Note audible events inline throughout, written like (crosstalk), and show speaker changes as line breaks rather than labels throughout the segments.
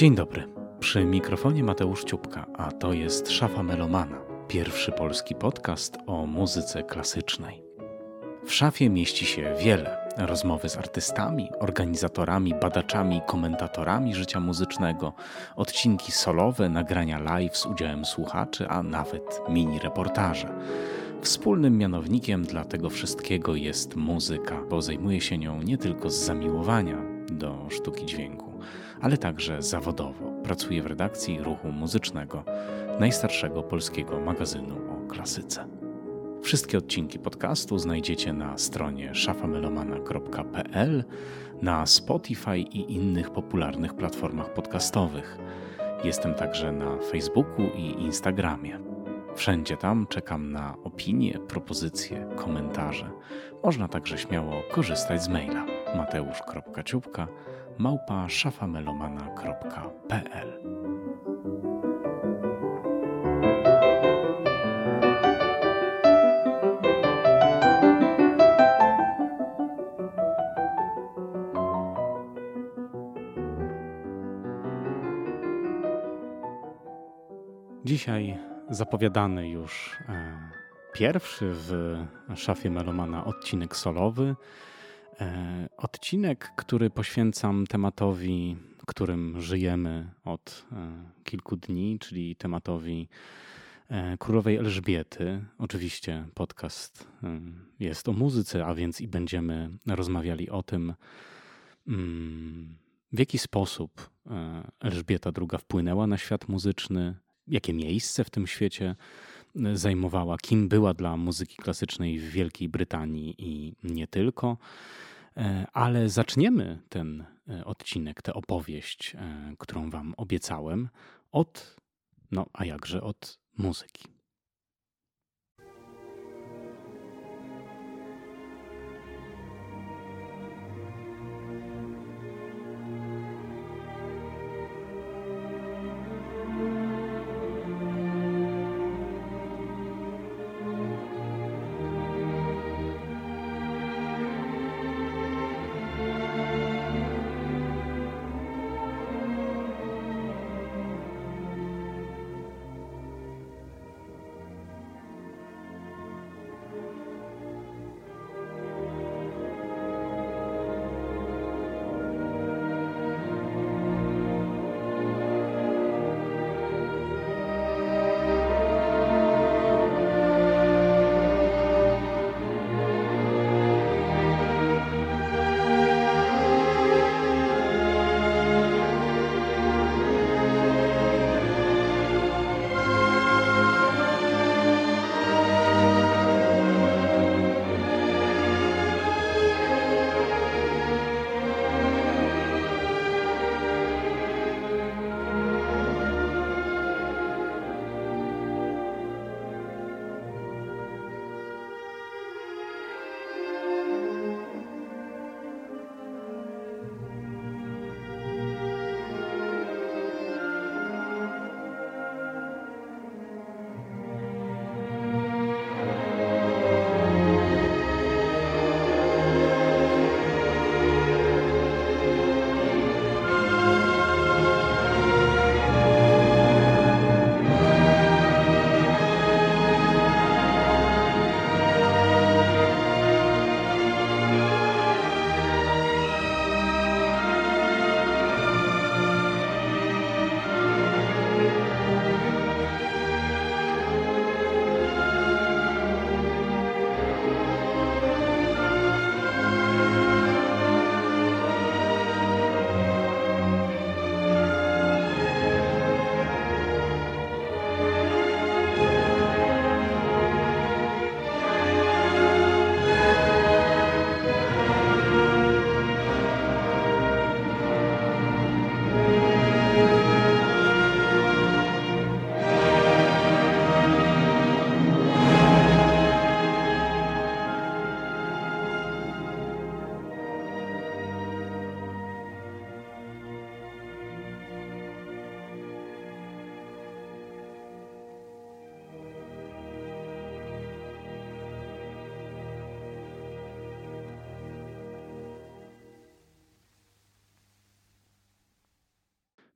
Dzień dobry. Przy mikrofonie Mateusz Ciupka, a to jest Szafa Melomana, pierwszy polski podcast o muzyce klasycznej. W szafie mieści się wiele rozmowy z artystami, organizatorami, badaczami, komentatorami życia muzycznego, odcinki solowe, nagrania live z udziałem słuchaczy, a nawet mini reportaże. Wspólnym mianownikiem dla tego wszystkiego jest muzyka, bo zajmuje się nią nie tylko z zamiłowania do sztuki dźwięku, ale także zawodowo. Pracuje w redakcji ruchu muzycznego, najstarszego polskiego magazynu o klasyce. Wszystkie odcinki podcastu znajdziecie na stronie szafamelomana.pl, na Spotify i innych popularnych platformach podcastowych. Jestem także na Facebooku i Instagramie. Wszędzie tam czekam na opinie, propozycje, komentarze. Można także śmiało korzystać z maila mateusz.ciupka małpa szafamelomana.pl Dzisiaj zapowiadany już e, pierwszy w szafie Melomana odcinek solowy. E, odcinek, który poświęcam tematowi, którym żyjemy od e, kilku dni, czyli tematowi królowej Elżbiety. Oczywiście podcast jest o muzyce, a więc i będziemy rozmawiali o tym, mm, w jaki sposób Elżbieta II wpłynęła na świat muzyczny, jakie miejsce w tym świecie e, zajmowała, kim była dla muzyki klasycznej w Wielkiej Brytanii i nie tylko. E, ale zaczniemy ten e, odcinek, tę opowieść, którą Wam obiecałem, od, no a jakże od muzyki.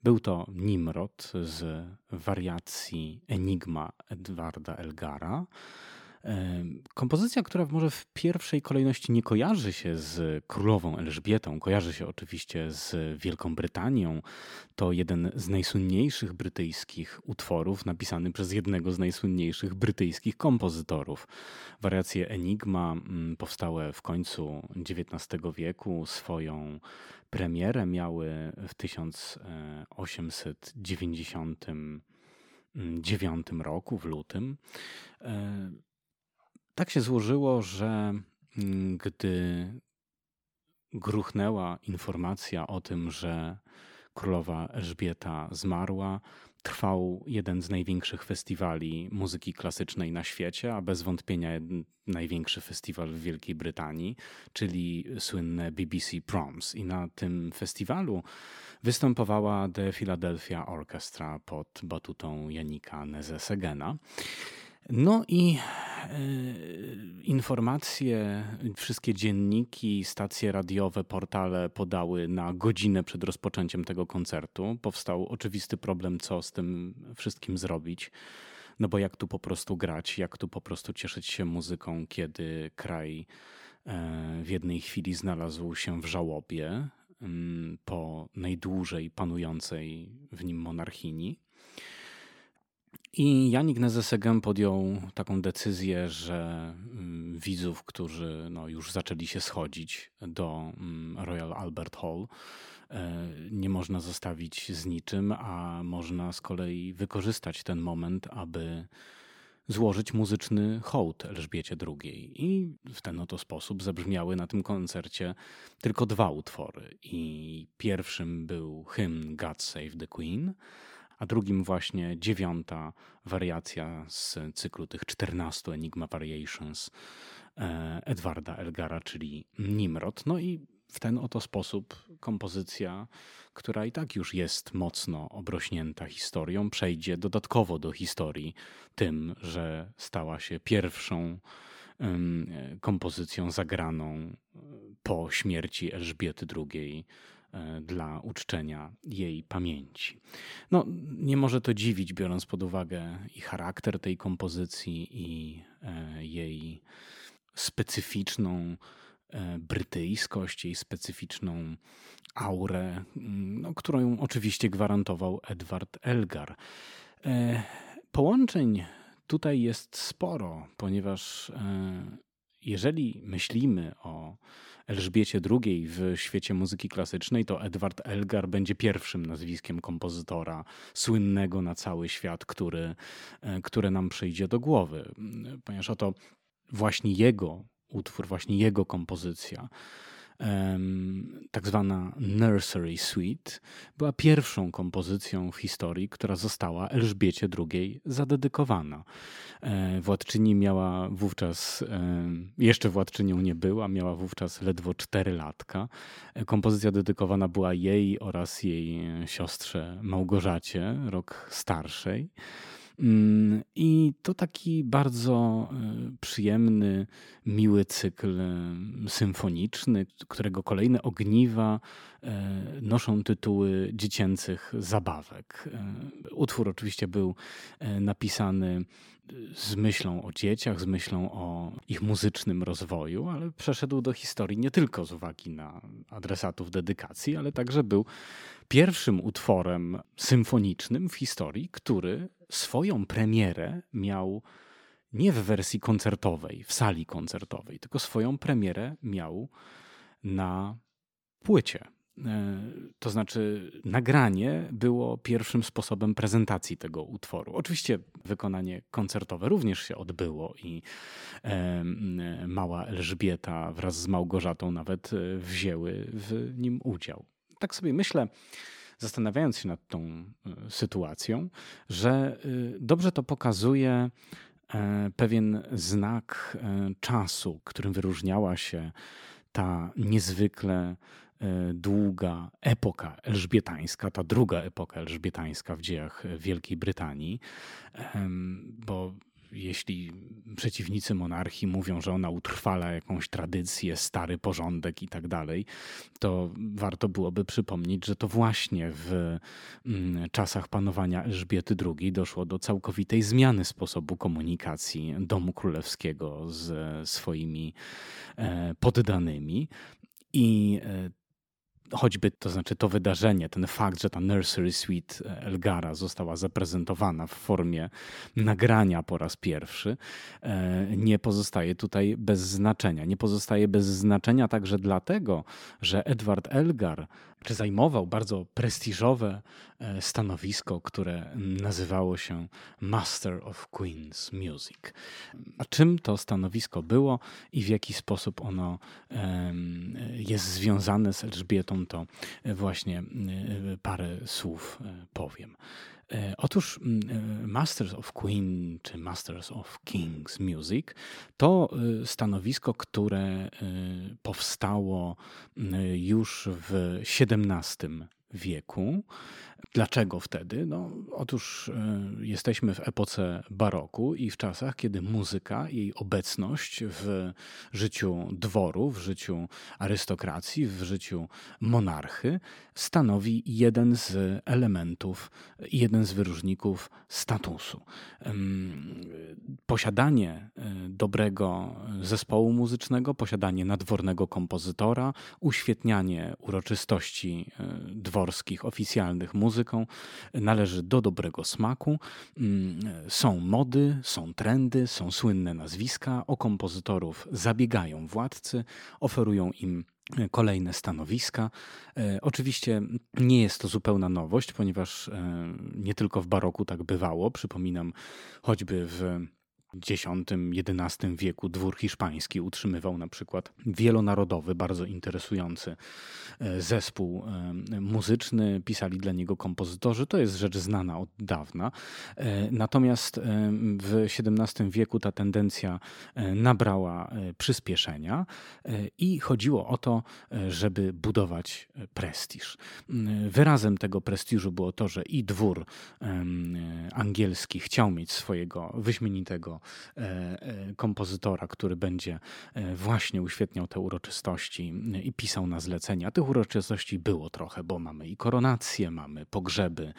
Był to Nimrod z wariacji Enigma Edwarda Elgara. Kompozycja, która może w pierwszej kolejności nie kojarzy się z królową Elżbietą, kojarzy się oczywiście z Wielką Brytanią. To jeden z najsłynniejszych brytyjskich utworów, napisany przez jednego z najsłynniejszych brytyjskich kompozytorów. Wariacje Enigma, mm, powstałe w końcu XIX wieku, swoją premierę miały w 1899 roku, w lutym. Tak się złożyło, że mm, gdy gruchnęła informacja o tym, że królowa Elżbieta zmarła, trwał jeden z największych festiwali muzyki klasycznej na świecie, a bez wątpienia największy festiwal w Wielkiej Brytanii, czyli słynne BBC Proms. I na tym festiwalu występowała The Philadelphia Orchestra pod batutą Janika Neze-Segena. No i e, informacje, wszystkie dzienniki, stacje radiowe, portale podały na godzinę przed rozpoczęciem tego koncertu. Powstał oczywisty problem, co z tym wszystkim zrobić. No bo jak tu po prostu grać, jak tu po prostu cieszyć się muzyką, kiedy kraj e, w jednej chwili znalazł się w żałobie mm, po najdłużej panującej w nim monarchini. I Janik Nezesegem podjął taką decyzję, że mm, widzów, którzy no, już zaczęli się schodzić do mm, Royal Albert Hall, e, nie można zostawić z niczym, a można z kolei wykorzystać ten moment, aby złożyć muzyczny hołd Elżbiecie II. I w ten oto sposób zabrzmiały na tym koncercie tylko dwa utwory. I pierwszym był hymn God Save the Queen, a drugim właśnie dziewiąta wariacja z cyklu tych 14 Enigma Variations e, Edwarda Elgara, czyli Nimrod. No i w ten oto sposób kompozycja, która i tak już jest mocno obrośnięta historią, przejdzie dodatkowo do historii tym, że stała się pierwszą kompozycją zagraną po śmierci Elżbiety II E, dla uczczenia jej pamięci. No, nie może to dziwić, biorąc pod uwagę i charakter tej kompozycji, i e, jej specyficzną e, brytyjskość, jej specyficzną aurę, no, którą oczywiście gwarantował Edward Elgar. Połączeń tutaj jest sporo, ponieważ jeżeli myślimy o Elżbiecie II w świecie muzyki klasycznej, to Edward Elgar będzie pierwszym nazwiskiem kompozytora słynnego na cały świat, który, e, które nam przyjdzie do głowy. Ponieważ oto właśnie jego utwór, właśnie jego kompozycja tak zwana Nursery Suite, była pierwszą kompozycją w historii, która została Elżbiecie II zadedykowana. E, władczyni miała wówczas, jeszcze władczynią nie była, miała wówczas ledwo 4 latka. E, kompozycja dedykowana była jej oraz jej siostrze Małgorzacie, rok starszej. Mm, I to taki bardzo e, przyjemny, miły cykl e, symfoniczny, którego kolejne ogniwa e, noszą tytuły dziecięcych zabawek. Utwór oczywiście był napisany z myślą o dzieciach, z myślą o ich muzycznym rozwoju, ale przeszedł do historii nie tylko z uwagi na adresatów dedykacji, ale także był pierwszym utworem symfonicznym w historii, który swoją premierę miał nie w wersji koncertowej, w sali koncertowej, tylko swoją premierę miał na płycie. E, to znaczy, nagranie było pierwszym sposobem prezentacji tego utworu. Oczywiście wykonanie koncertowe również się odbyło i e, mała Elżbieta wraz z Małgorzatą nawet e, wzięły w nim udział. Tak sobie myślę, zastanawiając się nad tą sytuacją, że dobrze to pokazuje pewien znak czasu, którym wyróżniała się ta niezwykle E, długa epoka elżbietańska, ta druga epoka elżbietańska w dziejach Wielkiej Brytanii, bo jeśli przeciwnicy monarchii mówią, że ona utrwala jakąś tradycję, stary porządek i tak dalej, to warto byłoby przypomnieć, że to właśnie w mm, czasach panowania Elżbiety II doszło do całkowitej zmiany sposobu komunikacji domu królewskiego z swoimi e, poddanymi. I e, choćby to znaczy to wydarzenie, ten fakt, że ta Nursery Suite Elgara została zaprezentowana w formie nagrania po raz pierwszy, e, nie pozostaje tutaj bez znaczenia. Nie pozostaje bez znaczenia także dlatego, że Edward Elgar czy zajmował bardzo prestiżowe e, stanowisko, które nazywało się Master of Queen's Music. A czym to stanowisko było i w jaki sposób ono jest związane z Elżbietą, to właśnie e, parę słów e, powiem. Otóż Masters of Queen czy Masters of King's Music to stanowisko, które powstało już w XVII wieku Dlaczego wtedy? No, otóż e, jesteśmy w epoce baroku i w czasach, kiedy muzyka, jej obecność w życiu dworu, w życiu arystokracji, w życiu monarchy stanowi jeden z elementów, jeden z wyróżników statusu. Posiadanie e, dobrego zespołu muzycznego, posiadanie nadwornego kompozytora, uświetnianie uroczystości e, dworskich, oficjalnych muzyk, muzyką należy do dobrego smaku. Mm, są mody, są trendy, są słynne nazwiska. O kompozytorów zabiegają władcy, oferują im kolejne stanowiska. E, oczywiście nie jest to zupełna nowość, ponieważ e, nie tylko w baroku tak bywało. Przypominam choćby w X-XI wieku dwór hiszpański utrzymywał na przykład wielonarodowy, bardzo interesujący e, zespół e, muzyczny, pisali dla niego kompozytorzy. To jest rzecz znana od dawna. E, natomiast w XVII wieku ta tendencja nabrała przyspieszenia i chodziło o to, żeby budować prestiż. Wyrazem tego prestiżu było to, że i dwór angielski chciał mieć swojego wyśmienitego kompozytora, który będzie e, właśnie uświetniał te uroczystości i pisał na zlecenia. Tych uroczystości było trochę, bo mamy i koronacje, mamy pogrzeby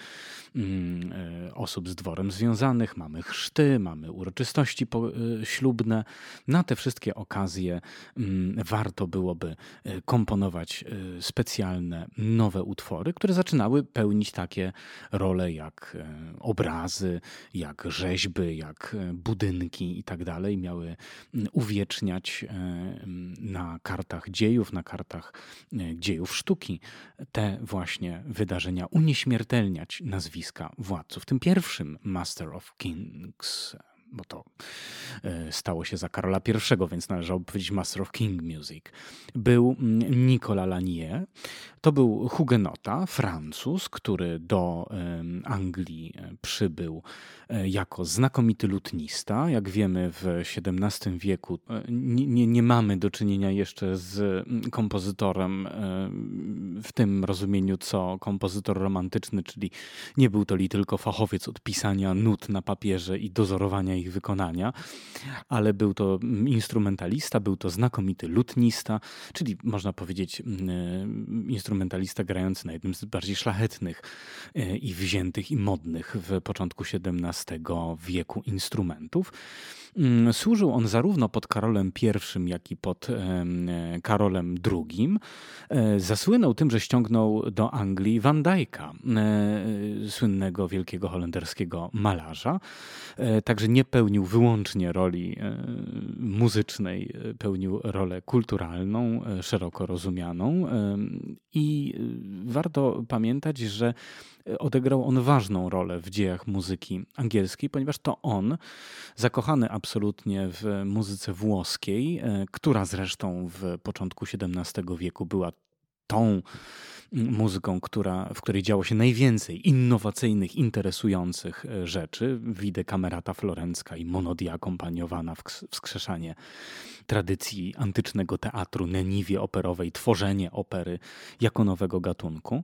mm, osób z dworem związanych, mamy chrzty, mamy uroczystości ślubne. Na te wszystkie okazje mm, warto byłoby komponować specjalne nowe utwory, które zaczynały pełnić takie role jak obrazy, jak rzeźby, jak budynki i tak dalej miały uwieczniać e, na kartach dziejów, na kartach e, dziejów sztuki te właśnie wydarzenia, unieśmiertelniać nazwiska władców. Tym pierwszym Master of Kings bo to stało się za Karola I, więc należało powiedzieć Master of King Music, był mm, Nicolas Lanier. To był hugenota, Francuz, który do Anglii e, przybył e, jako znakomity lutnista. Jak wiemy, w XVII wieku nie, nie, mamy do czynienia jeszcze z mm, kompozytorem w tym rozumieniu, co kompozytor romantyczny, czyli nie był to li tylko fachowiec od pisania nut na papierze i dozorowania ich wykonania, ale był to instrumentalista, był to znakomity lutnista, czyli można powiedzieć mm, instrumentalista grający na jednym z bardziej szlachetnych e, i wziętych i modnych w początku XVII wieku instrumentów. Mm, służył on zarówno pod Karolem I, jak i pod Karolem II. E, zasłynął tym, że ściągnął do Anglii Van Dyka, e, słynnego wielkiego holenderskiego malarza. Także nie pełnił wyłącznie roli e, muzycznej, e, pełnił rolę kulturalną, e, szeroko rozumianą. I warto pamiętać, że odegrał on ważną rolę w dziejach muzyki angielskiej, ponieważ to on, zakochany absolutnie w muzyce włoskiej, która zresztą w początku XVII wieku była tą muzyką, która, w której działo się najwięcej innowacyjnych, interesujących rzeczy. Widzę kamerata florencka i monodia akompaniowana, wskrzeszanie tradycji antycznego teatru, neniwie operowej, tworzenie opery jako nowego gatunku,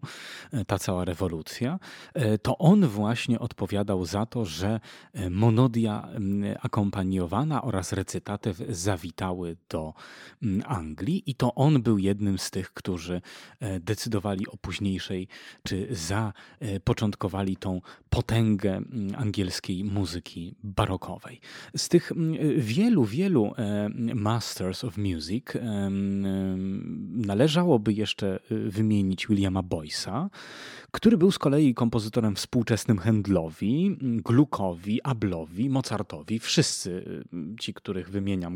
e, ta cała rewolucja, e, to on właśnie odpowiadał za to, że e, monodia akompaniowana oraz recytatyw zawitały do Anglii i to on był jednym z tych, którzy decydowali o późniejszej, czy zapoczątkowali tą potęgę angielskiej muzyki barokowej. Z tych wielu, wielu Masters of Music należałoby jeszcze y, wymienić Williama Boyce'a, który był z kolei kompozytorem współczesnym Handlowi, Gluckowi, Ablowi, Mozartowi. Wszyscy y, ci, których wymieniam,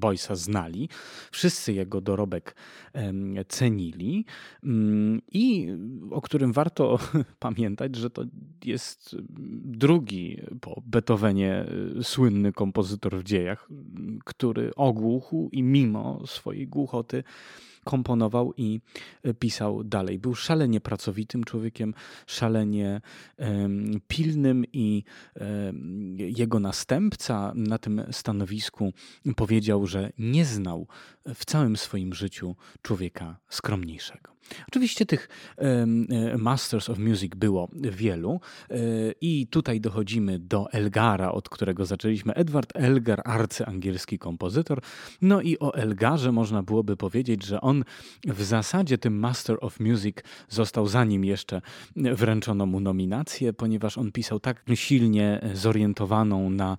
Boyce'a znali, wszyscy jego dorobek cenili mm, i o którym warto (laughs) pamiętać, że to jest drugi po Beethovenie y, słynny kompozytor w dziejach, który i mimo swojej głuchoty komponował i e, pisał dalej. Był szalenie pracowitym człowiekiem, szalenie um, pilnym i um, jego następca na tym stanowisku powiedział, że nie znał w całym swoim życiu człowieka skromniejszego. Oczywiście tych e, Masters of Music było wielu e, i tutaj dochodzimy do Elgara, od którego zaczęliśmy. Edward Elgar, arcyangielski kompozytor. No i o Elgarze można byłoby powiedzieć, że on w zasadzie tym Master of Music został zanim jeszcze wręczono mu nominację, ponieważ on pisał tak silnie zorientowaną na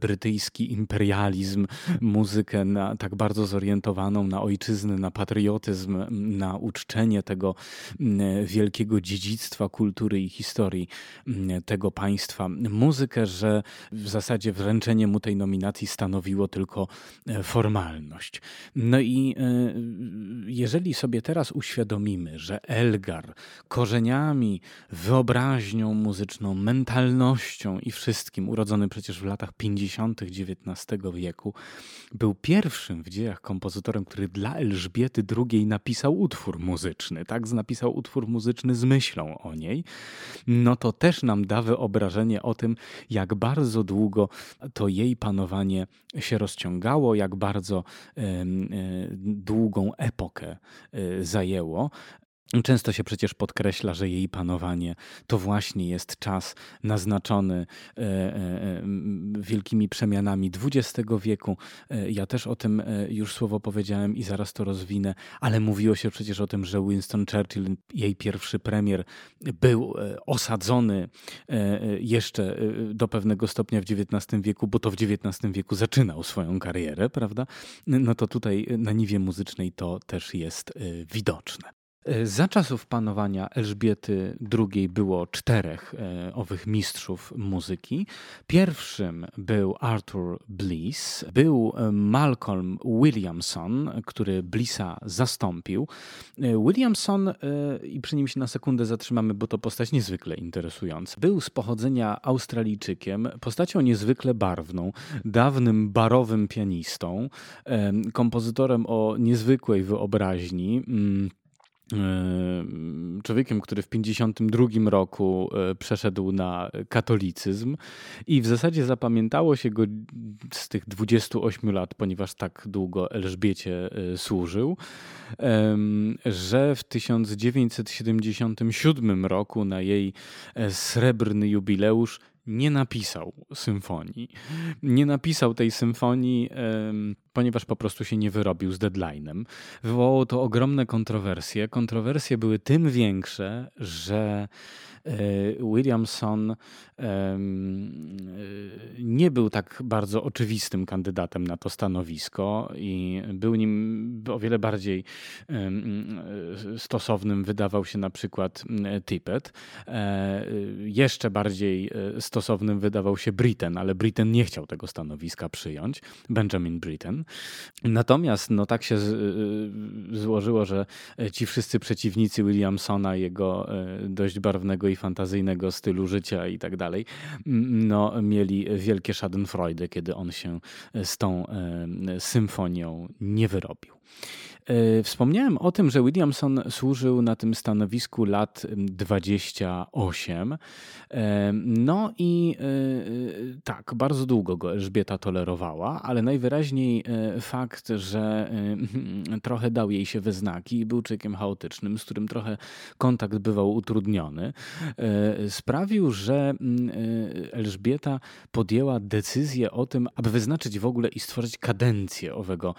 brytyjski imperializm muzykę, na, tak bardzo zorientowaną na ojczyznę, na patriotyzm, na uczczenie tego mm, wielkiego dziedzictwa kultury i historii mm, tego państwa muzykę, że w zasadzie wręczenie mu tej nominacji stanowiło tylko e, formalność. No i e, jeżeli sobie teraz uświadomimy, że Elgar korzeniami, wyobraźnią muzyczną, mentalnością i wszystkim, urodzony przecież w latach 50. XIX wieku, był pierwszym w dziejach kompozytorem, który dla Elżbiety II napisał utwór muzyczny, tak? Napisał utwór muzyczny z myślą o niej, no to też nam da wyobrażenie o tym, jak bardzo długo to jej panowanie się rozciągało, jak bardzo e, długą epokę e, zajęło. Często się przecież podkreśla, że jej panowanie to właśnie jest czas naznaczony e, e, wielkimi przemianami XX wieku. E, ja też o tym już słowo powiedziałem i zaraz to rozwinę, ale mówiło się przecież o tym, że Winston Churchill, jej pierwszy premier, był osadzony jeszcze do pewnego stopnia w XIX wieku, bo to w XIX wieku zaczynał swoją karierę, prawda? No to tutaj na niwie muzycznej to też jest widoczne. E, za czasów panowania Elżbiety II było czterech e, owych mistrzów muzyki. Pierwszym był Arthur Bliss, był e, Malcolm Williamson, który Blissa zastąpił. Williamson, i przy nim się na sekundę zatrzymamy, bo to postać niezwykle interesująca, był z pochodzenia Australijczykiem, postacią niezwykle barwną, dawnym barowym pianistą, kompozytorem o niezwykłej wyobraźni. Mm, człowiekiem, który w 52 roku e, przeszedł na katolicyzm i w zasadzie zapamiętało się go z tych 28 lat, ponieważ tak długo Elżbiecie e, służył, że w 1977 roku na jej e, srebrny jubileusz nie napisał symfonii. Nie napisał tej symfonii, ponieważ po prostu się nie wyrobił z deadline'em. Wywołało to ogromne kontrowersje. Kontrowersje były tym większe, że e, Williamson nie był tak bardzo oczywistym kandydatem na to stanowisko i był nim o wiele bardziej stosownym wydawał się na przykład. E, jeszcze bardziej e, stosownym wydawał się Britten, ale Britten nie chciał tego stanowiska przyjąć, Benjamin Britten. Natomiast no, tak się złożyło, że ci wszyscy przeciwnicy Williamsona, jego e, dość barwnego i fantazyjnego stylu życia i tak dalej, no, mieli wielkie schadenfreude, kiedy on się z tą symfonią nie wyrobił. E, wspomniałem o tym, że Williamson służył na tym stanowisku lat 28. E, no i e, tak, bardzo długo go Elżbieta tolerowała, ale najwyraźniej fakt, że (laughs) trochę dał jej się we znaki i był człowiekiem chaotycznym, z którym trochę kontakt bywał utrudniony, sprawił, że Elżbieta podjęła decyzję o tym, aby wyznaczyć w ogóle i stworzyć kadencję owego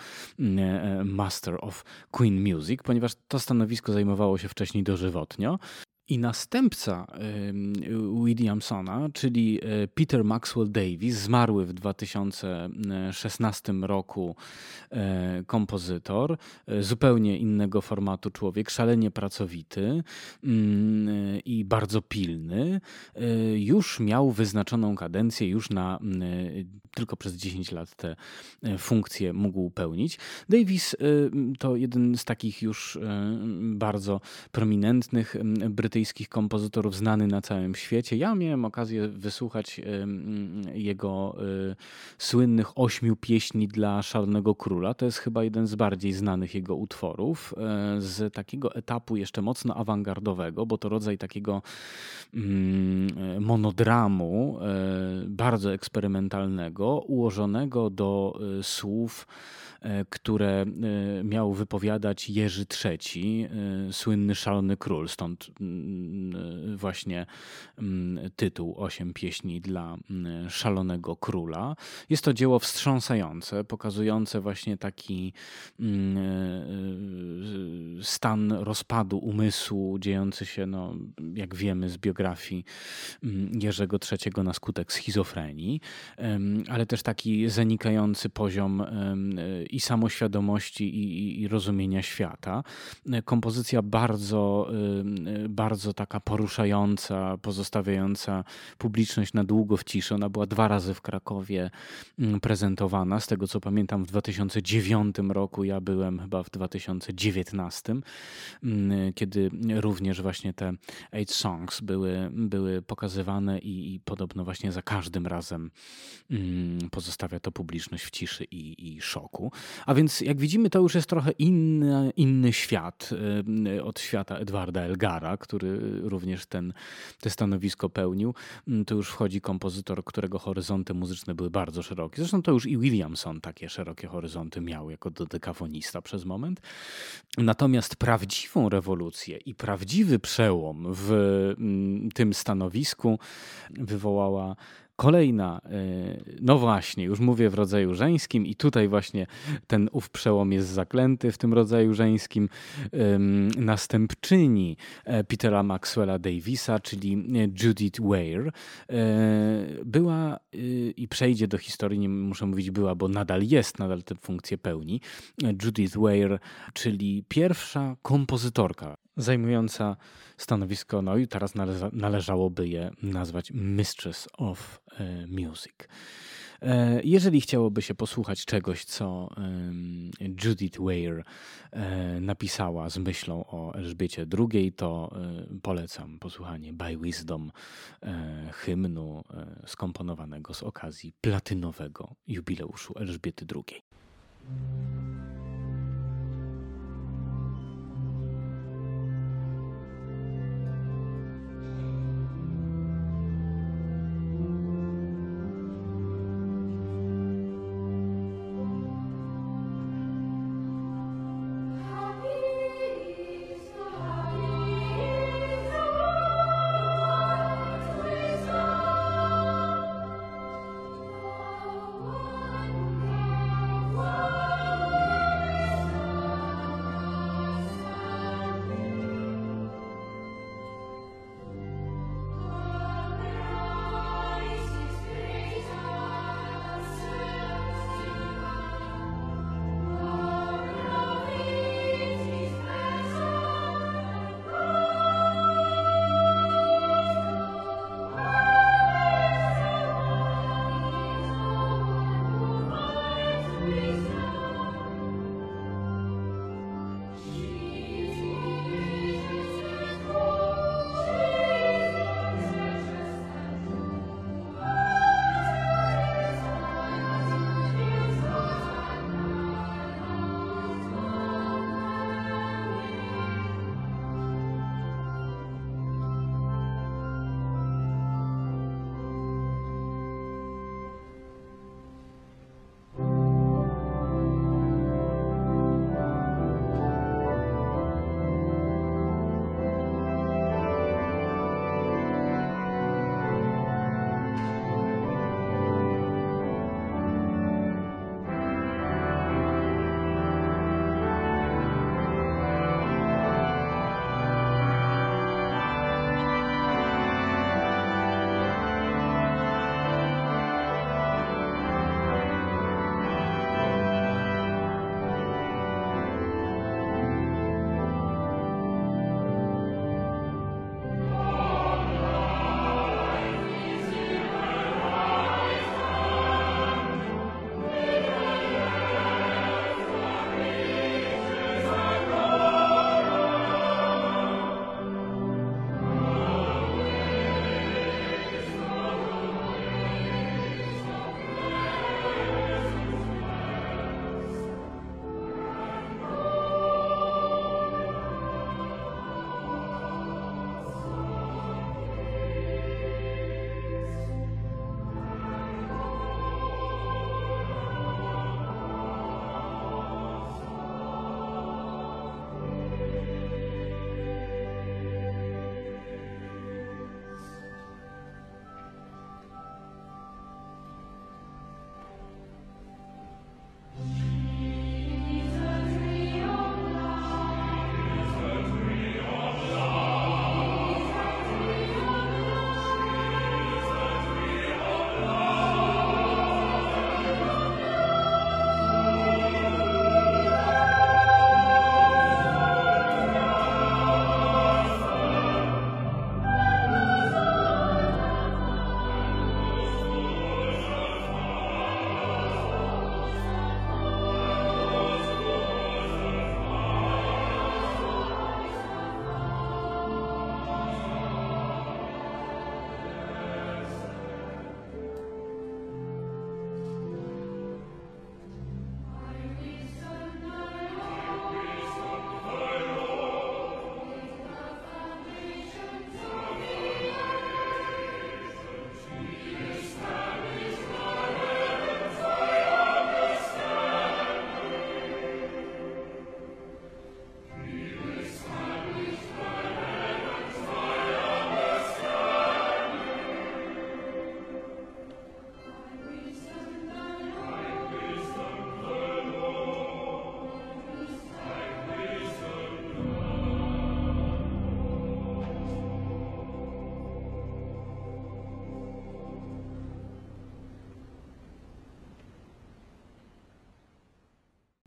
Master of Queen Music, ponieważ to stanowisko zajmowało się wcześniej dożywotnio. I następca Williamsona, czyli e, Peter Maxwell Davis, zmarły w 2016 roku e, kompozytor, e, zupełnie innego formatu człowiek, szalenie pracowity mm, i bardzo pilny, już miał wyznaczoną kadencję, już na tylko przez 10 lat te funkcje mógł pełnić. Davis to jeden z takich już bardzo prominentnych brytyjskich brytyjskich kompozytorów znany na całym świecie. Ja miałem okazję wysłuchać jego y, słynnych ośmiu pieśni dla Szalonego Króla. To jest chyba jeden z bardziej znanych jego utworów e, z takiego etapu jeszcze mocno awangardowego, bo to rodzaj takiego mm, monodramu e, bardzo eksperymentalnego, ułożonego do e, słów E, które e, miał wypowiadać Jerzy III, e, słynny szalony król. Stąd mm, właśnie mm, tytuł Osiem pieśni dla mm, szalonego króla. Jest to dzieło wstrząsające, pokazujące właśnie taki stan rozpadu umysłu dziejący się, no, jak wiemy z biografii Jerzego III na skutek schizofrenii, ale też taki zanikający poziom i samoświadomości i, i, rozumienia świata. Kompozycja bardzo, y, bardzo taka poruszająca, pozostawiająca publiczność na długo w ciszy. Ona była dwa razy w Krakowie mm, prezentowana. Z tego co pamiętam, w 2009 roku, ja byłem chyba w 2019, mm, kiedy również właśnie te Eight Songs były, były pokazywane i, i podobno właśnie za każdym razem mm, pozostawia to publiczność w ciszy i, i szoku. A więc jak widzimy, to już jest trochę inny, inny świat y, od świata Edwarda Elgara, który również ten, te stanowisko pełnił. Mm, tu już wchodzi kompozytor, którego horyzonty muzyczne były bardzo szerokie. Zresztą to już i Williamson takie szerokie horyzonty miał jako dodekafonista przez moment. Natomiast prawdziwą rewolucję i prawdziwy przełom w mm, tym stanowisku wywołała Kolejna, e, no właśnie, już mówię w rodzaju żeńskim, i tutaj właśnie ten ów przełom jest zaklęty w tym rodzaju żeńskim. Następczyni e, Petera Maxwella Davisa, czyli e, Judith Ware, była i przejdzie do historii, nie muszę mówić była, bo nadal jest, nadal tę funkcję pełni. Judith Ware, czyli pierwsza kompozytorka zajmująca stanowisko, no i teraz należa, należałoby je nazwać Mistress of e, Music. E, jeżeli chciałoby się posłuchać czegoś, co Judith Weir e, napisała z myślą o Elżbiecie II, to polecam posłuchanie By Wisdom hymnu skomponowanego z okazji platynowego jubileuszu Elżbiety II.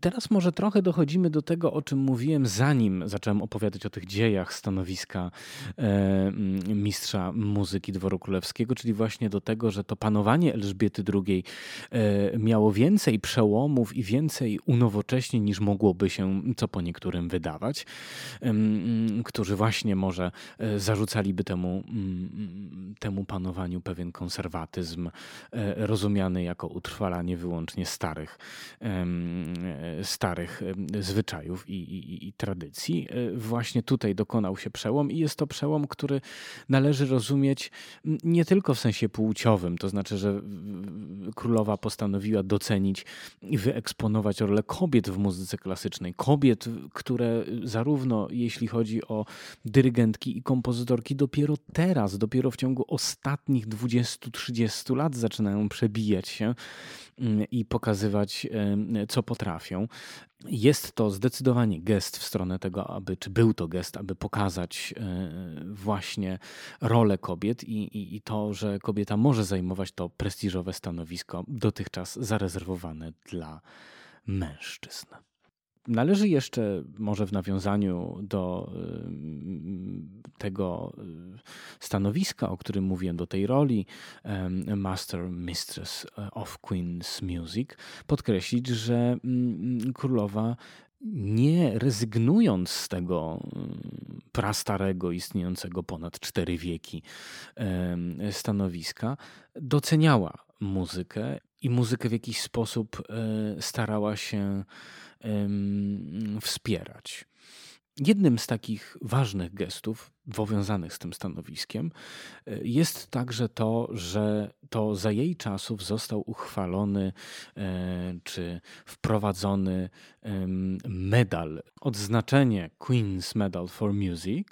Teraz może trochę dochodzimy do tego, o czym mówiłem, zanim zacząłem opowiadać o tych dziejach stanowiska e, mistrza muzyki Dworu Królewskiego, czyli właśnie do tego, że to panowanie Elżbiety II e, miało więcej przełomów i więcej unowocześnień niż mogłoby się co po niektórym wydawać, e, którzy właśnie może e, zarzucaliby temu, temu panowaniu pewien konserwatyzm, e, rozumiany jako utrwalanie wyłącznie starych starych zwyczajów i, i, i, tradycji. E, właśnie tutaj dokonał się przełom i jest to przełom, który należy rozumieć nie tylko w sensie płciowym, to znaczy, że królowa postanowiła docenić i wyeksponować rolę kobiet w muzyce klasycznej. Kobiet, które zarówno jeśli chodzi o dyrygentki i kompozytorki, dopiero teraz, dopiero w ciągu ostatnich 20-30 lat zaczynają przebijać się i pokazywać, co potrafią. Jest to zdecydowanie gest w stronę tego, aby, czy był to gest, aby pokazać e, właśnie rolę kobiet i, i, i to, że kobieta może zajmować to prestiżowe stanowisko dotychczas zarezerwowane dla mężczyzn. Należy jeszcze, może w nawiązaniu do tego y, stanowiska, o którym mówiłem, do tej roli Master Mistress of Queen's Music, podkreślić, że mm, królowa nie rezygnując z tego y, prastarego, istniejącego ponad cztery wieki stanowiska, doceniała muzykę i muzykę w jakiś sposób e, starała się wspierać. Jednym z takich ważnych gestów powiązanych z tym stanowiskiem e, jest także to, że to za jej czasów został uchwalony e, czy wprowadzony medal, odznaczenie Queen's Medal for Music,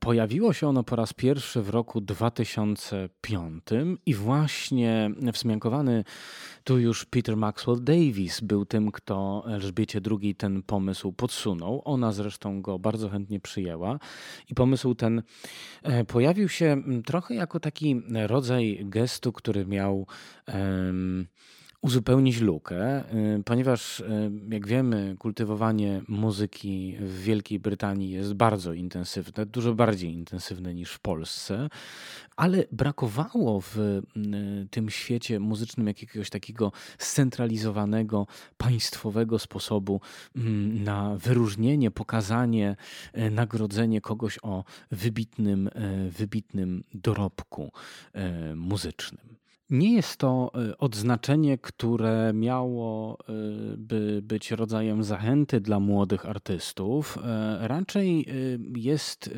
Pojawiło się ono po raz pierwszy w roku 2005 i właśnie wzmiankowany tu już Peter Maxwell Davis był tym, kto Elżbiecie II ten pomysł podsunął. Ona zresztą go bardzo chętnie przyjęła i pomysł ten e, pojawił się trochę jako taki rodzaj gestu, który miał. Um, uzupełnić lukę, y, ponieważ, y, jak wiemy, kultywowanie muzyki w Wielkiej Brytanii jest bardzo intensywne, dużo bardziej intensywne niż w Polsce, ale brakowało w y, tym świecie muzycznym jakiegoś takiego scentralizowanego, państwowego sposobu mm, na wyróżnienie, pokazanie, nagrodzenie kogoś o wybitnym, wybitnym dorobku muzycznym. Nie jest to y, odznaczenie, które miało y, by być rodzajem zachęty dla młodych artystów. E, raczej y, jest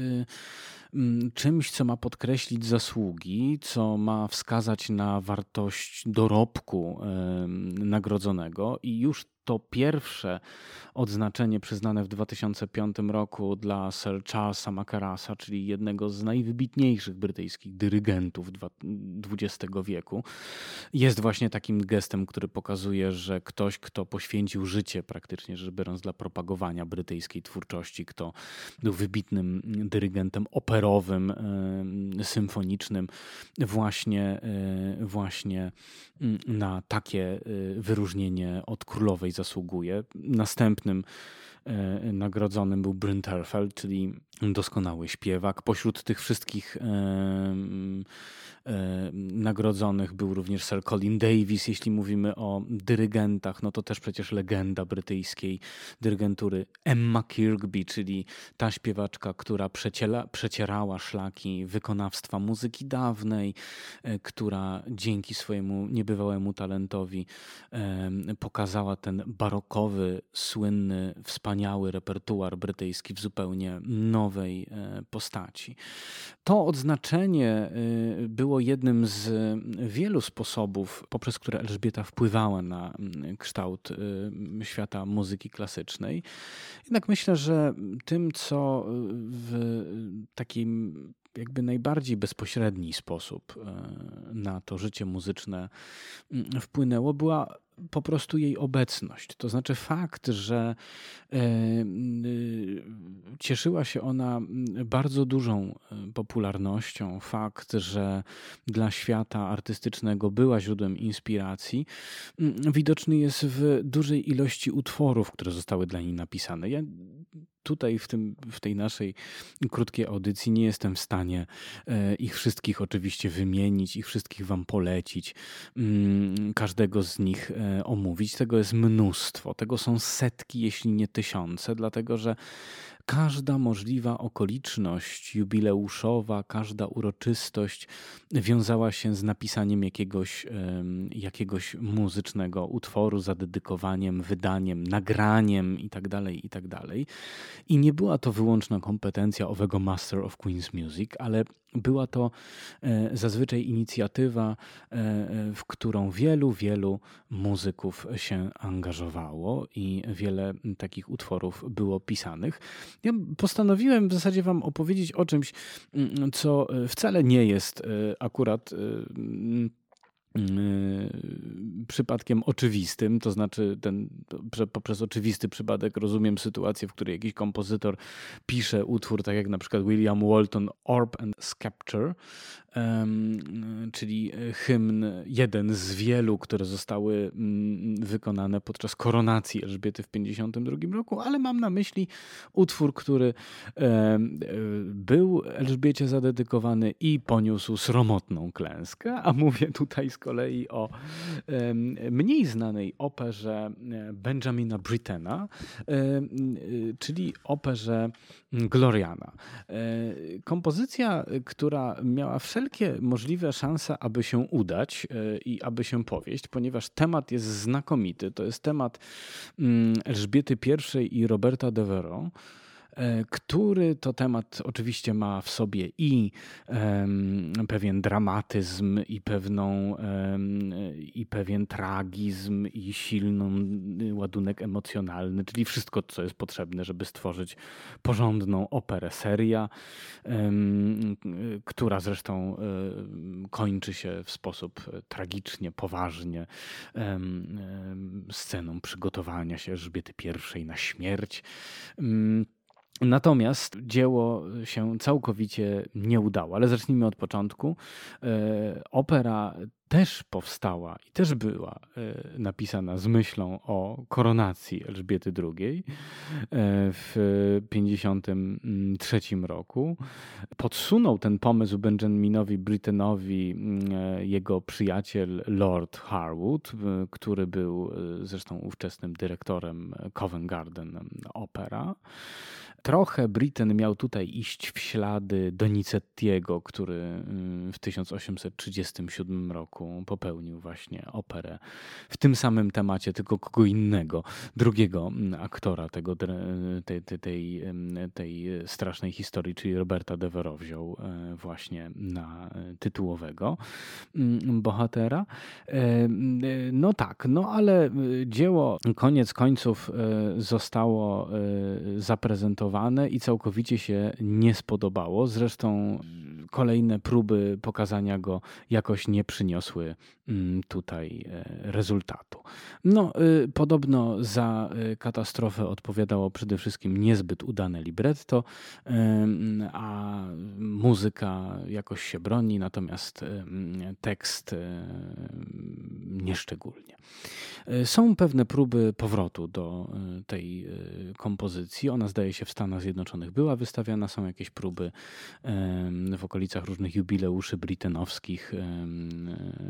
mm, czymś, co ma podkreślić zasługi, co ma wskazać na wartość dorobku nagrodzonego i już to pierwsze odznaczenie przyznane w 2005 roku dla Sir Charlesa Macarasa, czyli jednego z najwybitniejszych brytyjskich dyrygentów XX wieku, jest właśnie takim gestem, który pokazuje, że ktoś, kto poświęcił życie praktycznie rzecz biorąc dla propagowania brytyjskiej twórczości, kto był wybitnym dyrygentem operowym, symfonicznym, właśnie, e, właśnie mm, na takie e, wyróżnienie od królowej zasługuje. Następnym nagrodzonym był Bryn Terfel, czyli doskonały śpiewak. Pośród tych wszystkich E, nagrodzonych był również Sir Colin Davis. Jeśli mówimy o dyrygentach, no to też przecież legenda brytyjskiej dyrygentury Emma Kirkby, czyli ta śpiewaczka, która przeciela, przecierała szlaki wykonawstwa muzyki dawnej, e, która dzięki swojemu niebywałemu talentowi pokazała ten barokowy, słynny, wspaniały repertuar brytyjski w zupełnie nowej e, postaci. To odznaczenie było jednym z wielu sposobów, poprzez które Elżbieta wpływała na kształt świata muzyki klasycznej. Jednak myślę, że tym, co w takim jakby najbardziej bezpośredni sposób na to życie muzyczne wpłynęło, była po prostu jej obecność. To znaczy fakt, że e, cieszyła się ona bardzo dużą e, popularnością, fakt, że dla świata artystycznego była źródłem inspiracji, widoczny jest w dużej ilości utworów, które zostały dla niej napisane. Ja tutaj w, tym, w tej naszej krótkiej audycji nie jestem w stanie e, ich wszystkich oczywiście wymienić, ich wszystkich wam polecić, mm, każdego z nich e, omówić. Tego jest mnóstwo, tego są setki, jeśli nie tysiące, dlatego że każda możliwa okoliczność jubileuszowa, każda uroczystość wiązała się z napisaniem jakiegoś, jakiegoś muzycznego utworu, zadedykowaniem, wydaniem, nagraniem itd., tak itd. Tak I nie była to wyłączna kompetencja owego Master of Queen's Music, ale była to e, zazwyczaj inicjatywa, e, e, w którą wielu, wielu muzyków się angażowało i wiele takich utworów było pisanych. Ja postanowiłem w zasadzie Wam opowiedzieć o czymś, co wcale nie jest akurat przypadkiem oczywistym, to znaczy ten, poprzez oczywisty przypadek rozumiem sytuację, w której jakiś kompozytor pisze utwór, tak jak na przykład William Walton Orb and Scepter, czyli hymn, jeden z wielu, które zostały mm, wykonane podczas koronacji Elżbiety w 1952 roku, ale mam na myśli utwór, który był Elżbiecie zadedykowany i poniósł sromotną klęskę, a mówię tutaj z kolei o mniej znanej operze e, Benjamina Brittena, czyli operze Gloriana. E, kompozycja, która miała wszelkie możliwe szanse, aby się udać e, i aby się powieść, ponieważ temat jest znakomity. To jest temat mm, Elżbiety I i Roberta Devereux. E, który to temat oczywiście ma w sobie i pewien dramatyzm, i, pewną, i pewien tragizm, i silny ładunek emocjonalny, czyli wszystko, co jest potrzebne, żeby stworzyć porządną operę seria, która zresztą kończy się w sposób tragicznie, poważnie sceną przygotowania się Elżbiety I na śmierć. Natomiast dzieło się całkowicie nie udało, ale zacznijmy od początku. E, opera też powstała i też była e, napisana z myślą o koronacji Elżbiety II e, w 1953 roku. Podsunął ten pomysł Benjaminowi Brittenowi jego przyjaciel Lord Harwood, który był zresztą ówczesnym dyrektorem Covent Garden Opera. Trochę Britten miał tutaj iść w ślady Donizettiego, który mm, w 1837 roku popełnił właśnie operę w tym samym temacie, tylko kogo innego, drugiego mm, aktora tego, tej, tej, tej, tej strasznej historii, czyli Roberta Devereux wziął e, właśnie na e, tytułowego mm, bohatera. E, no tak, no ale dzieło koniec końców zostało zaprezentowane i całkowicie się nie spodobało. Zresztą kolejne próby pokazania go jakoś nie przyniosły tutaj e, rezultatu. No, y, podobno za y, katastrofę odpowiadało przede wszystkim niezbyt udane libretto, a muzyka jakoś się broni, natomiast tekst nieszczególnie. E, są pewne próby powrotu do e, tej kompozycji. Ona zdaje się w Stanach Zjednoczonych była wystawiana, są jakieś próby w okolicach różnych jubileuszy brytenowskich,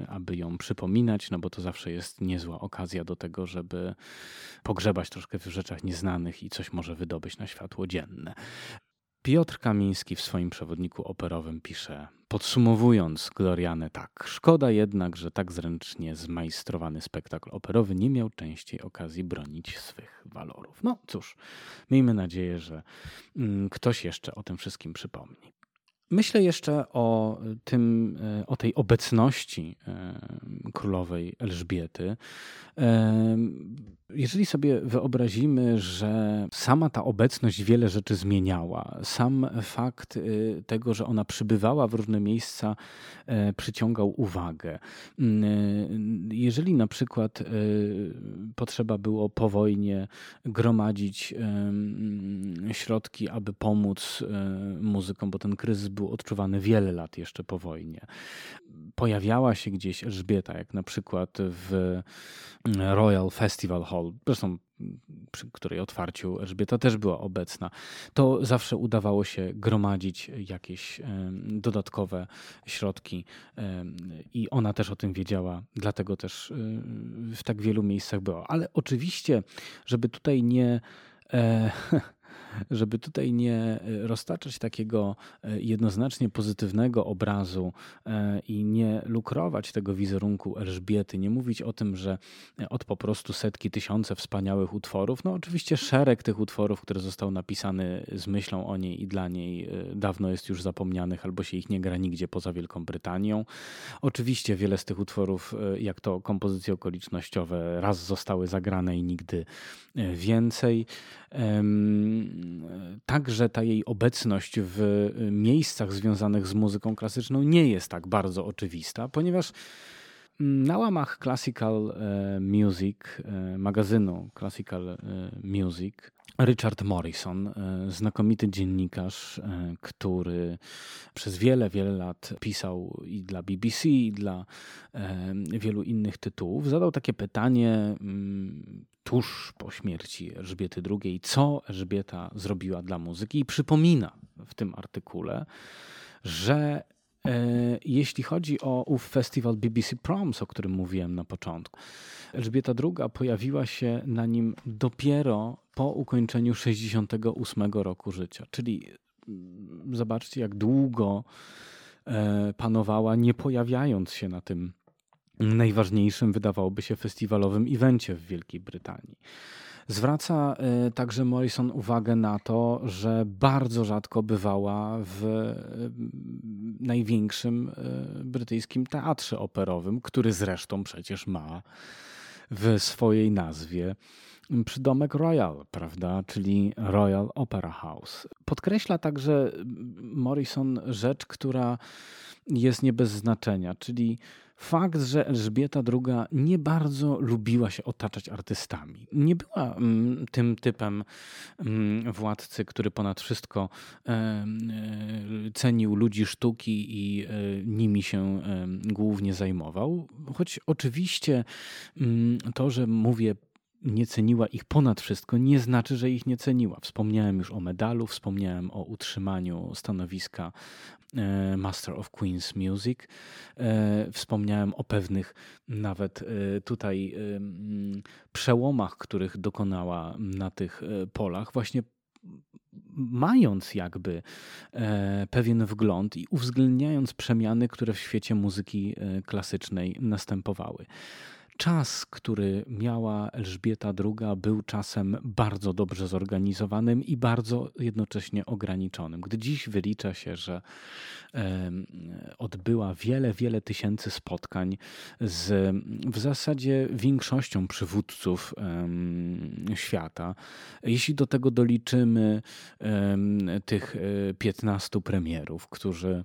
aby ją przypominać, no bo to zawsze jest niezła okazja do tego, żeby pogrzebać troszkę w rzeczach nieznanych i coś może wydobyć na światło dzienne. Piotr Kamiński w swoim przewodniku operowym pisze, podsumowując Glorianę tak, szkoda jednak, że tak zręcznie zmajstrowany spektakl operowy nie miał częściej okazji bronić swych walorów. No cóż, miejmy nadzieję, że mm, ktoś jeszcze o tym wszystkim przypomni. Myślę jeszcze o tym, o tej obecności królowej Elżbiety. Jeżeli sobie wyobrazimy, że sama ta obecność wiele rzeczy zmieniała, sam fakt tego, że ona przybywała w różne miejsca, e, przyciągał uwagę. Mm, jeżeli na przykład potrzeba było po wojnie gromadzić środki, aby pomóc muzykom, bo ten kryzys był odczuwany wiele lat jeszcze po wojnie, pojawiała się gdzieś Elżbieta, jak na przykład w Royal Festival Hall, zresztą przy której otwarciu Elżbieta też była obecna, to zawsze udawało się gromadzić jakieś dodatkowe środki i ona też o tym wiedziała, dlatego też w tak wielu miejscach była. Ale oczywiście, żeby tutaj nie e, (laughs) żeby tutaj nie e, roztaczać takiego e, jednoznacznie pozytywnego obrazu e, i nie lukrować tego wizerunku Elżbiety, nie mówić o tym, że od po prostu setki, tysiące wspaniałych utworów, no oczywiście szereg tych utworów, które został napisany z myślą o niej i dla niej dawno jest już zapomnianych albo się ich nie gra nigdzie poza Wielką Brytanią. Oczywiście wiele z tych utworów, jak to kompozycje okolicznościowe, raz zostały zagrane i nigdy więcej. Także ta jej obecność w miejscach związanych z muzyką klasyczną nie jest tak bardzo oczywista, ponieważ na łamach Classical e, Music, e, magazynu Classical e, Music, Richard Morrison, znakomity dziennikarz, który przez wiele, wiele lat pisał i dla BBC, i dla wielu innych tytułów, zadał takie pytanie mm, tuż po śmierci Elżbiety II, co Elżbieta zrobiła dla muzyki? I przypomina w tym artykule, że jeśli chodzi o ów festiwal BBC Proms, o którym mówiłem na początku, Elżbieta II pojawiła się na nim dopiero po ukończeniu 68 roku życia. Czyli mm, zobaczcie, jak długo e, panowała, nie pojawiając się na tym najważniejszym, wydawałoby się, festiwalowym evencie w Wielkiej Brytanii. Zwraca e, także Morrison uwagę na to, że bardzo rzadko bywała w e, największym e, brytyjskim teatrze operowym, który zresztą przecież ma w swojej nazwie przydomek Royal, prawda, czyli Royal Opera House. Podkreśla także Morrison rzecz, która jest nie bez znaczenia, czyli fakt, że Elżbieta II nie bardzo lubiła się otaczać artystami. Nie była mm, tym typem mm, władcy, który ponad wszystko e, cenił ludzi sztuki i e, nimi się głównie zajmował. Choć oczywiście mm, to, że mówię nie ceniła ich ponad wszystko, nie znaczy, że ich nie ceniła. Wspomniałem już o medalu, wspomniałem o utrzymaniu stanowiska Master of Queen's Music. E, wspomniałem o pewnych nawet e, tutaj przełomach, których dokonała na tych polach, właśnie mając jakby pewien wgląd i uwzględniając przemiany, które w świecie muzyki klasycznej następowały. Czas, który miała Elżbieta II, był czasem bardzo dobrze zorganizowanym i bardzo jednocześnie ograniczonym. Gdy dziś wylicza się, że odbyła wiele, wiele tysięcy spotkań z w zasadzie większością przywódców świata, jeśli do tego doliczymy tych 15 e, premierów, którzy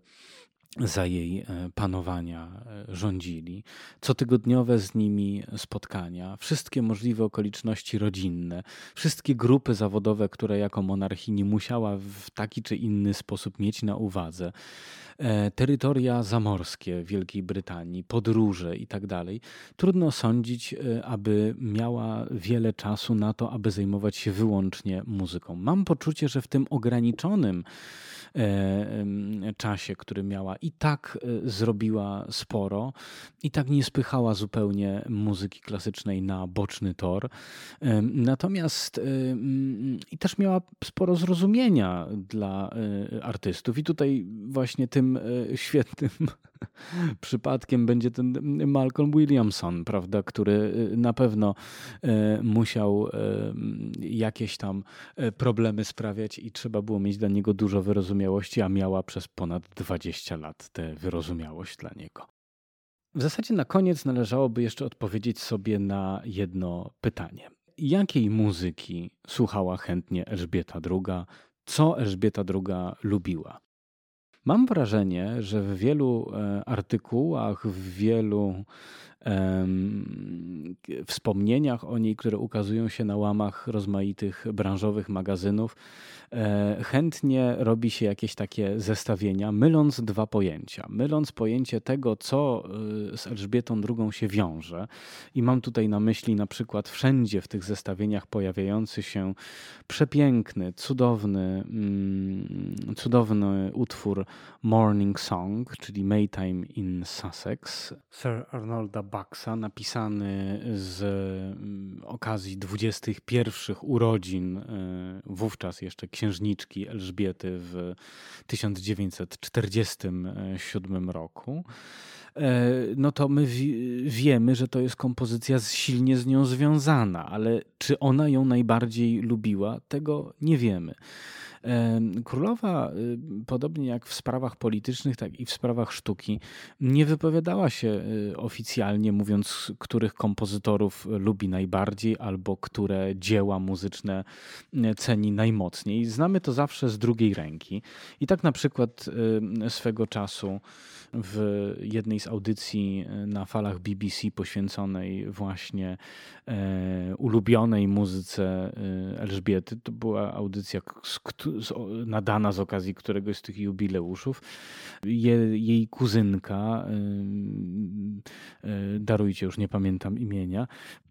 za jej e, panowania e, rządzili, cotygodniowe z nimi spotkania, wszystkie możliwe okoliczności rodzinne, wszystkie grupy zawodowe, które jako monarchini musiała w taki czy inny sposób mieć na uwadze, e, terytoria zamorskie Wielkiej Brytanii, podróże i tak dalej, trudno sądzić, aby miała wiele czasu na to, aby zajmować się wyłącznie muzyką. Mam poczucie, że w tym ograniczonym czasie, który miała, i tak e, zrobiła sporo, i tak nie spychała zupełnie muzyki klasycznej na boczny tor. Natomiast i też miała sporo zrozumienia dla e, artystów, i tutaj właśnie tym świetnym (laughs) przypadkiem będzie ten Malcolm Williamson, prawda, który na pewno musiał jakieś tam problemy sprawiać i trzeba było mieć dla niego dużo wyrozumiałości, a miała przez ponad 20 lat tę wyrozumiałość dla niego. W zasadzie na koniec należałoby jeszcze odpowiedzieć sobie na jedno pytanie. Jakiej muzyki słuchała chętnie Elżbieta II? Co Elżbieta II lubiła? Mam wrażenie, że w wielu e, artykułach, w wielu wspomnieniach o niej, które ukazują się na łamach rozmaitych branżowych magazynów, e, chętnie robi się jakieś takie zestawienia, myląc dwa pojęcia. Myląc pojęcie tego, co e, z Elżbietą II się wiąże, i mam tutaj na myśli na przykład wszędzie w tych zestawieniach pojawiający się przepiękny, cudowny, mm, cudowny utwór Morning Song, czyli Maytime in Sussex, Sir Arnolda Baxa, napisany z mm, okazji 21 urodzin e, wówczas jeszcze księżniczki Elżbiety w 1947 roku e, no to my wiemy, że to jest kompozycja silnie z nią związana, ale czy ona ją najbardziej lubiła, tego nie wiemy. Królowa, y, podobnie jak w sprawach politycznych, tak i w sprawach sztuki, nie wypowiadała się y, oficjalnie, mówiąc, których kompozytorów lubi najbardziej albo które dzieła muzyczne y, ceni najmocniej. Znamy to zawsze z drugiej ręki. I tak na przykład swego czasu w jednej z audycji na falach BBC poświęconej właśnie e, ulubionej muzyce Elżbiety, to była audycja, nadana z okazji któregoś z tych jubileuszów. Je, jej kuzynka, y, y, darujcie, już nie pamiętam imienia,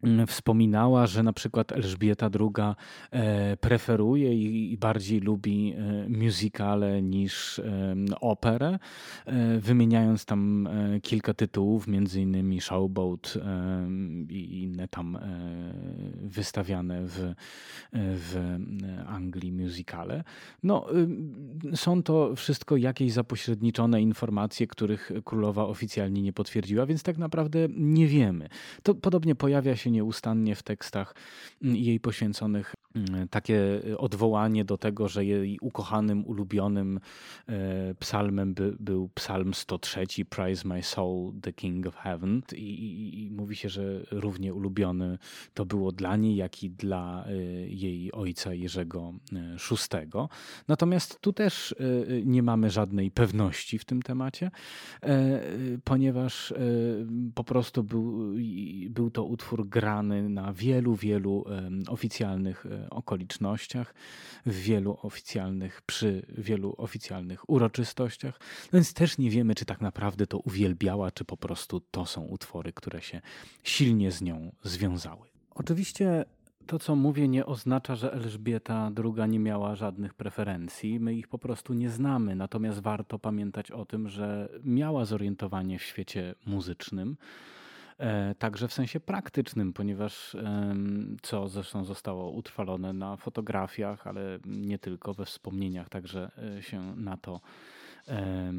y, wspominała, że na przykład Elżbieta II e, preferuje i bardziej lubi e, musicale niż operę, e, wymieniając tam kilka tytułów, między innymi Showboat i inne tam wystawiane w, w Anglii musicale. No, są to wszystko jakieś zapośredniczone informacje, których królowa oficjalnie nie potwierdziła, więc tak naprawdę nie wiemy. To podobnie pojawia się nieustannie w tekstach jej poświęconych takie y, odwołanie do tego, że jej ukochanym, ulubionym e, psalmem by, był psalm 103, Praise my soul, the King of Heaven. I, i, I, mówi się, że równie ulubiony to było dla niej, jak i dla e, jej ojca Jerzego VI. E, Natomiast tu też nie mamy żadnej pewności w tym temacie, ponieważ po prostu był, był to utwór grany na wielu, wielu oficjalnych okolicznościach, w wielu oficjalnych, przy wielu oficjalnych uroczystościach, więc też nie wiemy, czy tak naprawdę to uwielbiała, czy po prostu to są utwory, które się silnie z nią związały. Oczywiście to, co mówię, nie oznacza, że Elżbieta II nie miała żadnych preferencji. My ich po prostu nie znamy. Natomiast warto pamiętać o tym, że miała zorientowanie w świecie muzycznym. E, także w sensie praktycznym, ponieważ co zresztą zostało utrwalone na fotografiach, ale nie tylko we wspomnieniach, także e, się na to e,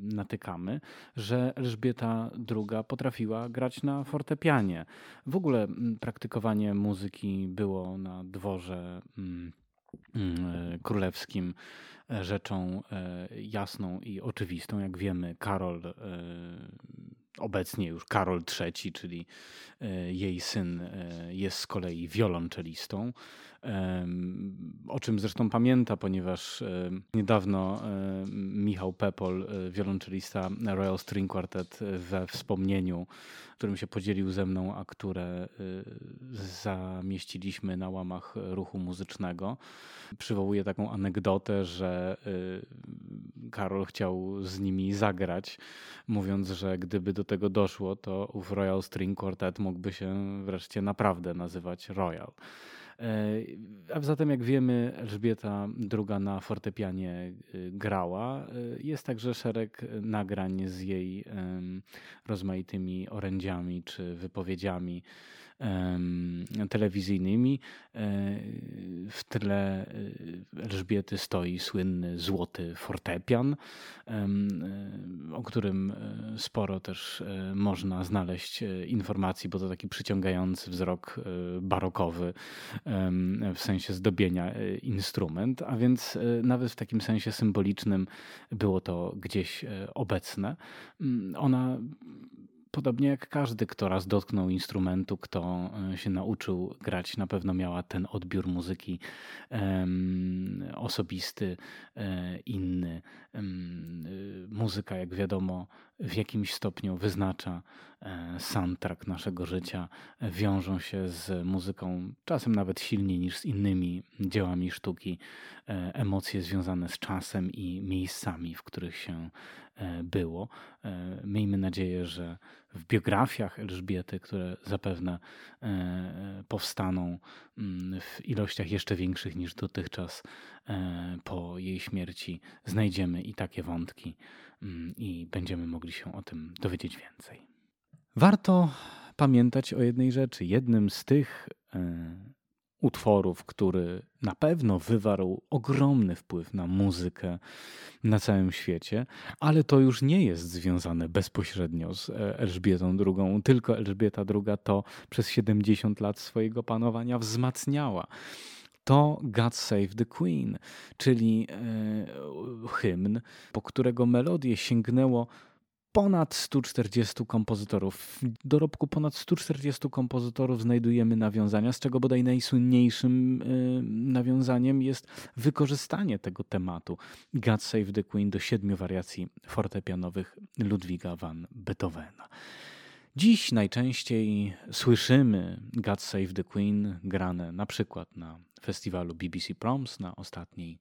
natykamy, że Elżbieta II potrafiła grać na fortepianie. W ogóle praktykowanie muzyki było na dworze królewskim rzeczą jasną i oczywistą. Jak wiemy, Karol obecnie już Karol III, czyli e, jej syn, e, jest z kolei wiolonczelistą. O czym zresztą pamięta, ponieważ niedawno Michał Pepol, e, wiolonczelista Royal String Quartet, we wspomnieniu, którym się podzielił ze mną, a które zamieściliśmy na łamach ruchu muzycznego, przywołuje taką anegdotę, że Karol chciał z nimi zagrać, mówiąc, że gdyby do tego doszło, to ów Royal String Quartet mógłby się wreszcie naprawdę nazywać Royal. E, a zatem, jak wiemy, Elżbieta II na fortepianie y, grała. E, jest także szereg nagrań z jej rozmaitymi orędziami czy wypowiedziami telewizyjnymi. W tle Elżbiety stoi słynny złoty fortepian, o którym sporo też można znaleźć informacji, bo to taki przyciągający wzrok barokowy w sensie zdobienia instrument, a więc nawet w takim sensie symbolicznym było to gdzieś obecne. Mm, ona Podobnie jak każdy, kto raz dotknął instrumentu, kto e, się nauczył grać, na pewno miała ten odbiór muzyki um, osobisty, um, inny. Um, muzyka, jak wiadomo, w jakimś stopniu wyznacza soundtrack naszego życia. Wiążą się z muzyką czasem nawet silniej niż z innymi dziełami sztuki. Emocje związane z czasem i miejscami, w których się było. Miejmy nadzieję, że w biografiach Elżbiety, które zapewne e, e, powstaną mm, w ilościach jeszcze większych niż dotychczas e, po jej śmierci, znajdziemy i takie wątki mm, i będziemy mogli się o tym dowiedzieć więcej. Warto pamiętać o jednej rzeczy. Jednym z tych utworów, który na pewno wywarł ogromny wpływ na muzykę na całym świecie, ale to już nie jest związane bezpośrednio z e, Elżbietą II, tylko Elżbieta II to przez 70 lat swojego panowania wzmacniała. To God Save the Queen, czyli e, hymn, po którego melodię sięgnęło ponad 140 kompozytorów. W dorobku ponad 140 kompozytorów znajdujemy nawiązania, z czego bodaj najsłynniejszym y, nawiązaniem jest wykorzystanie tego tematu God Save the Queen do siedmiu wariacji fortepianowych Ludwiga van Beethovena. Dziś najczęściej słyszymy God Save the Queen grane na przykład na festiwalu BBC Proms, na ostatniej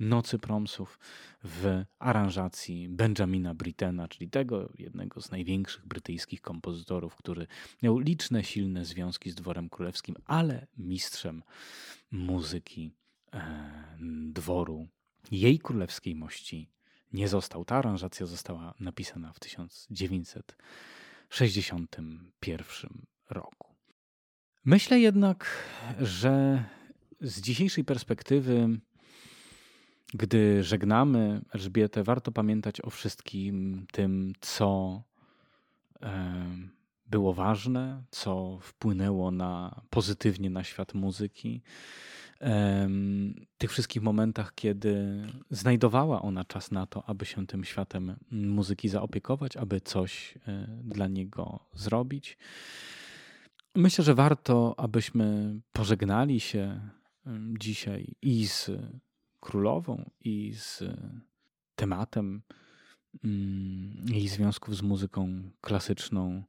Nocy Promsów w aranżacji Benjamina Brittena, czyli tego jednego z największych brytyjskich kompozytorów, który miał liczne, silne związki z dworem królewskim, ale mistrzem muzyki e, dworu jej królewskiej mości nie został. Ta aranżacja została napisana w 1961 roku. Myślę jednak, że z dzisiejszej perspektywy gdy żegnamy Elżbietę, warto pamiętać o wszystkim tym, co było ważne, co wpłynęło na, pozytywnie na świat muzyki. Tych wszystkich momentach, kiedy znajdowała ona czas na to, aby się tym światem muzyki zaopiekować, aby coś e, dla niego zrobić. Myślę, że warto, abyśmy pożegnali się dzisiaj i z królową i z tematem mm, jej związków z muzyką klasyczną.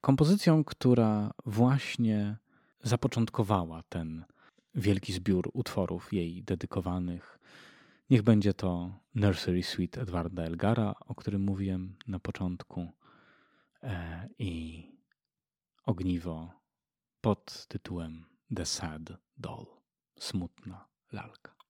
Kompozycją, która właśnie zapoczątkowała ten wielki zbiór utworów jej dedykowanych. Niech będzie to Nursery Suite Edwarda Elgara, o którym mówiłem na początku, e, i ogniwo pod tytułem The Sad Doll smutna lalka.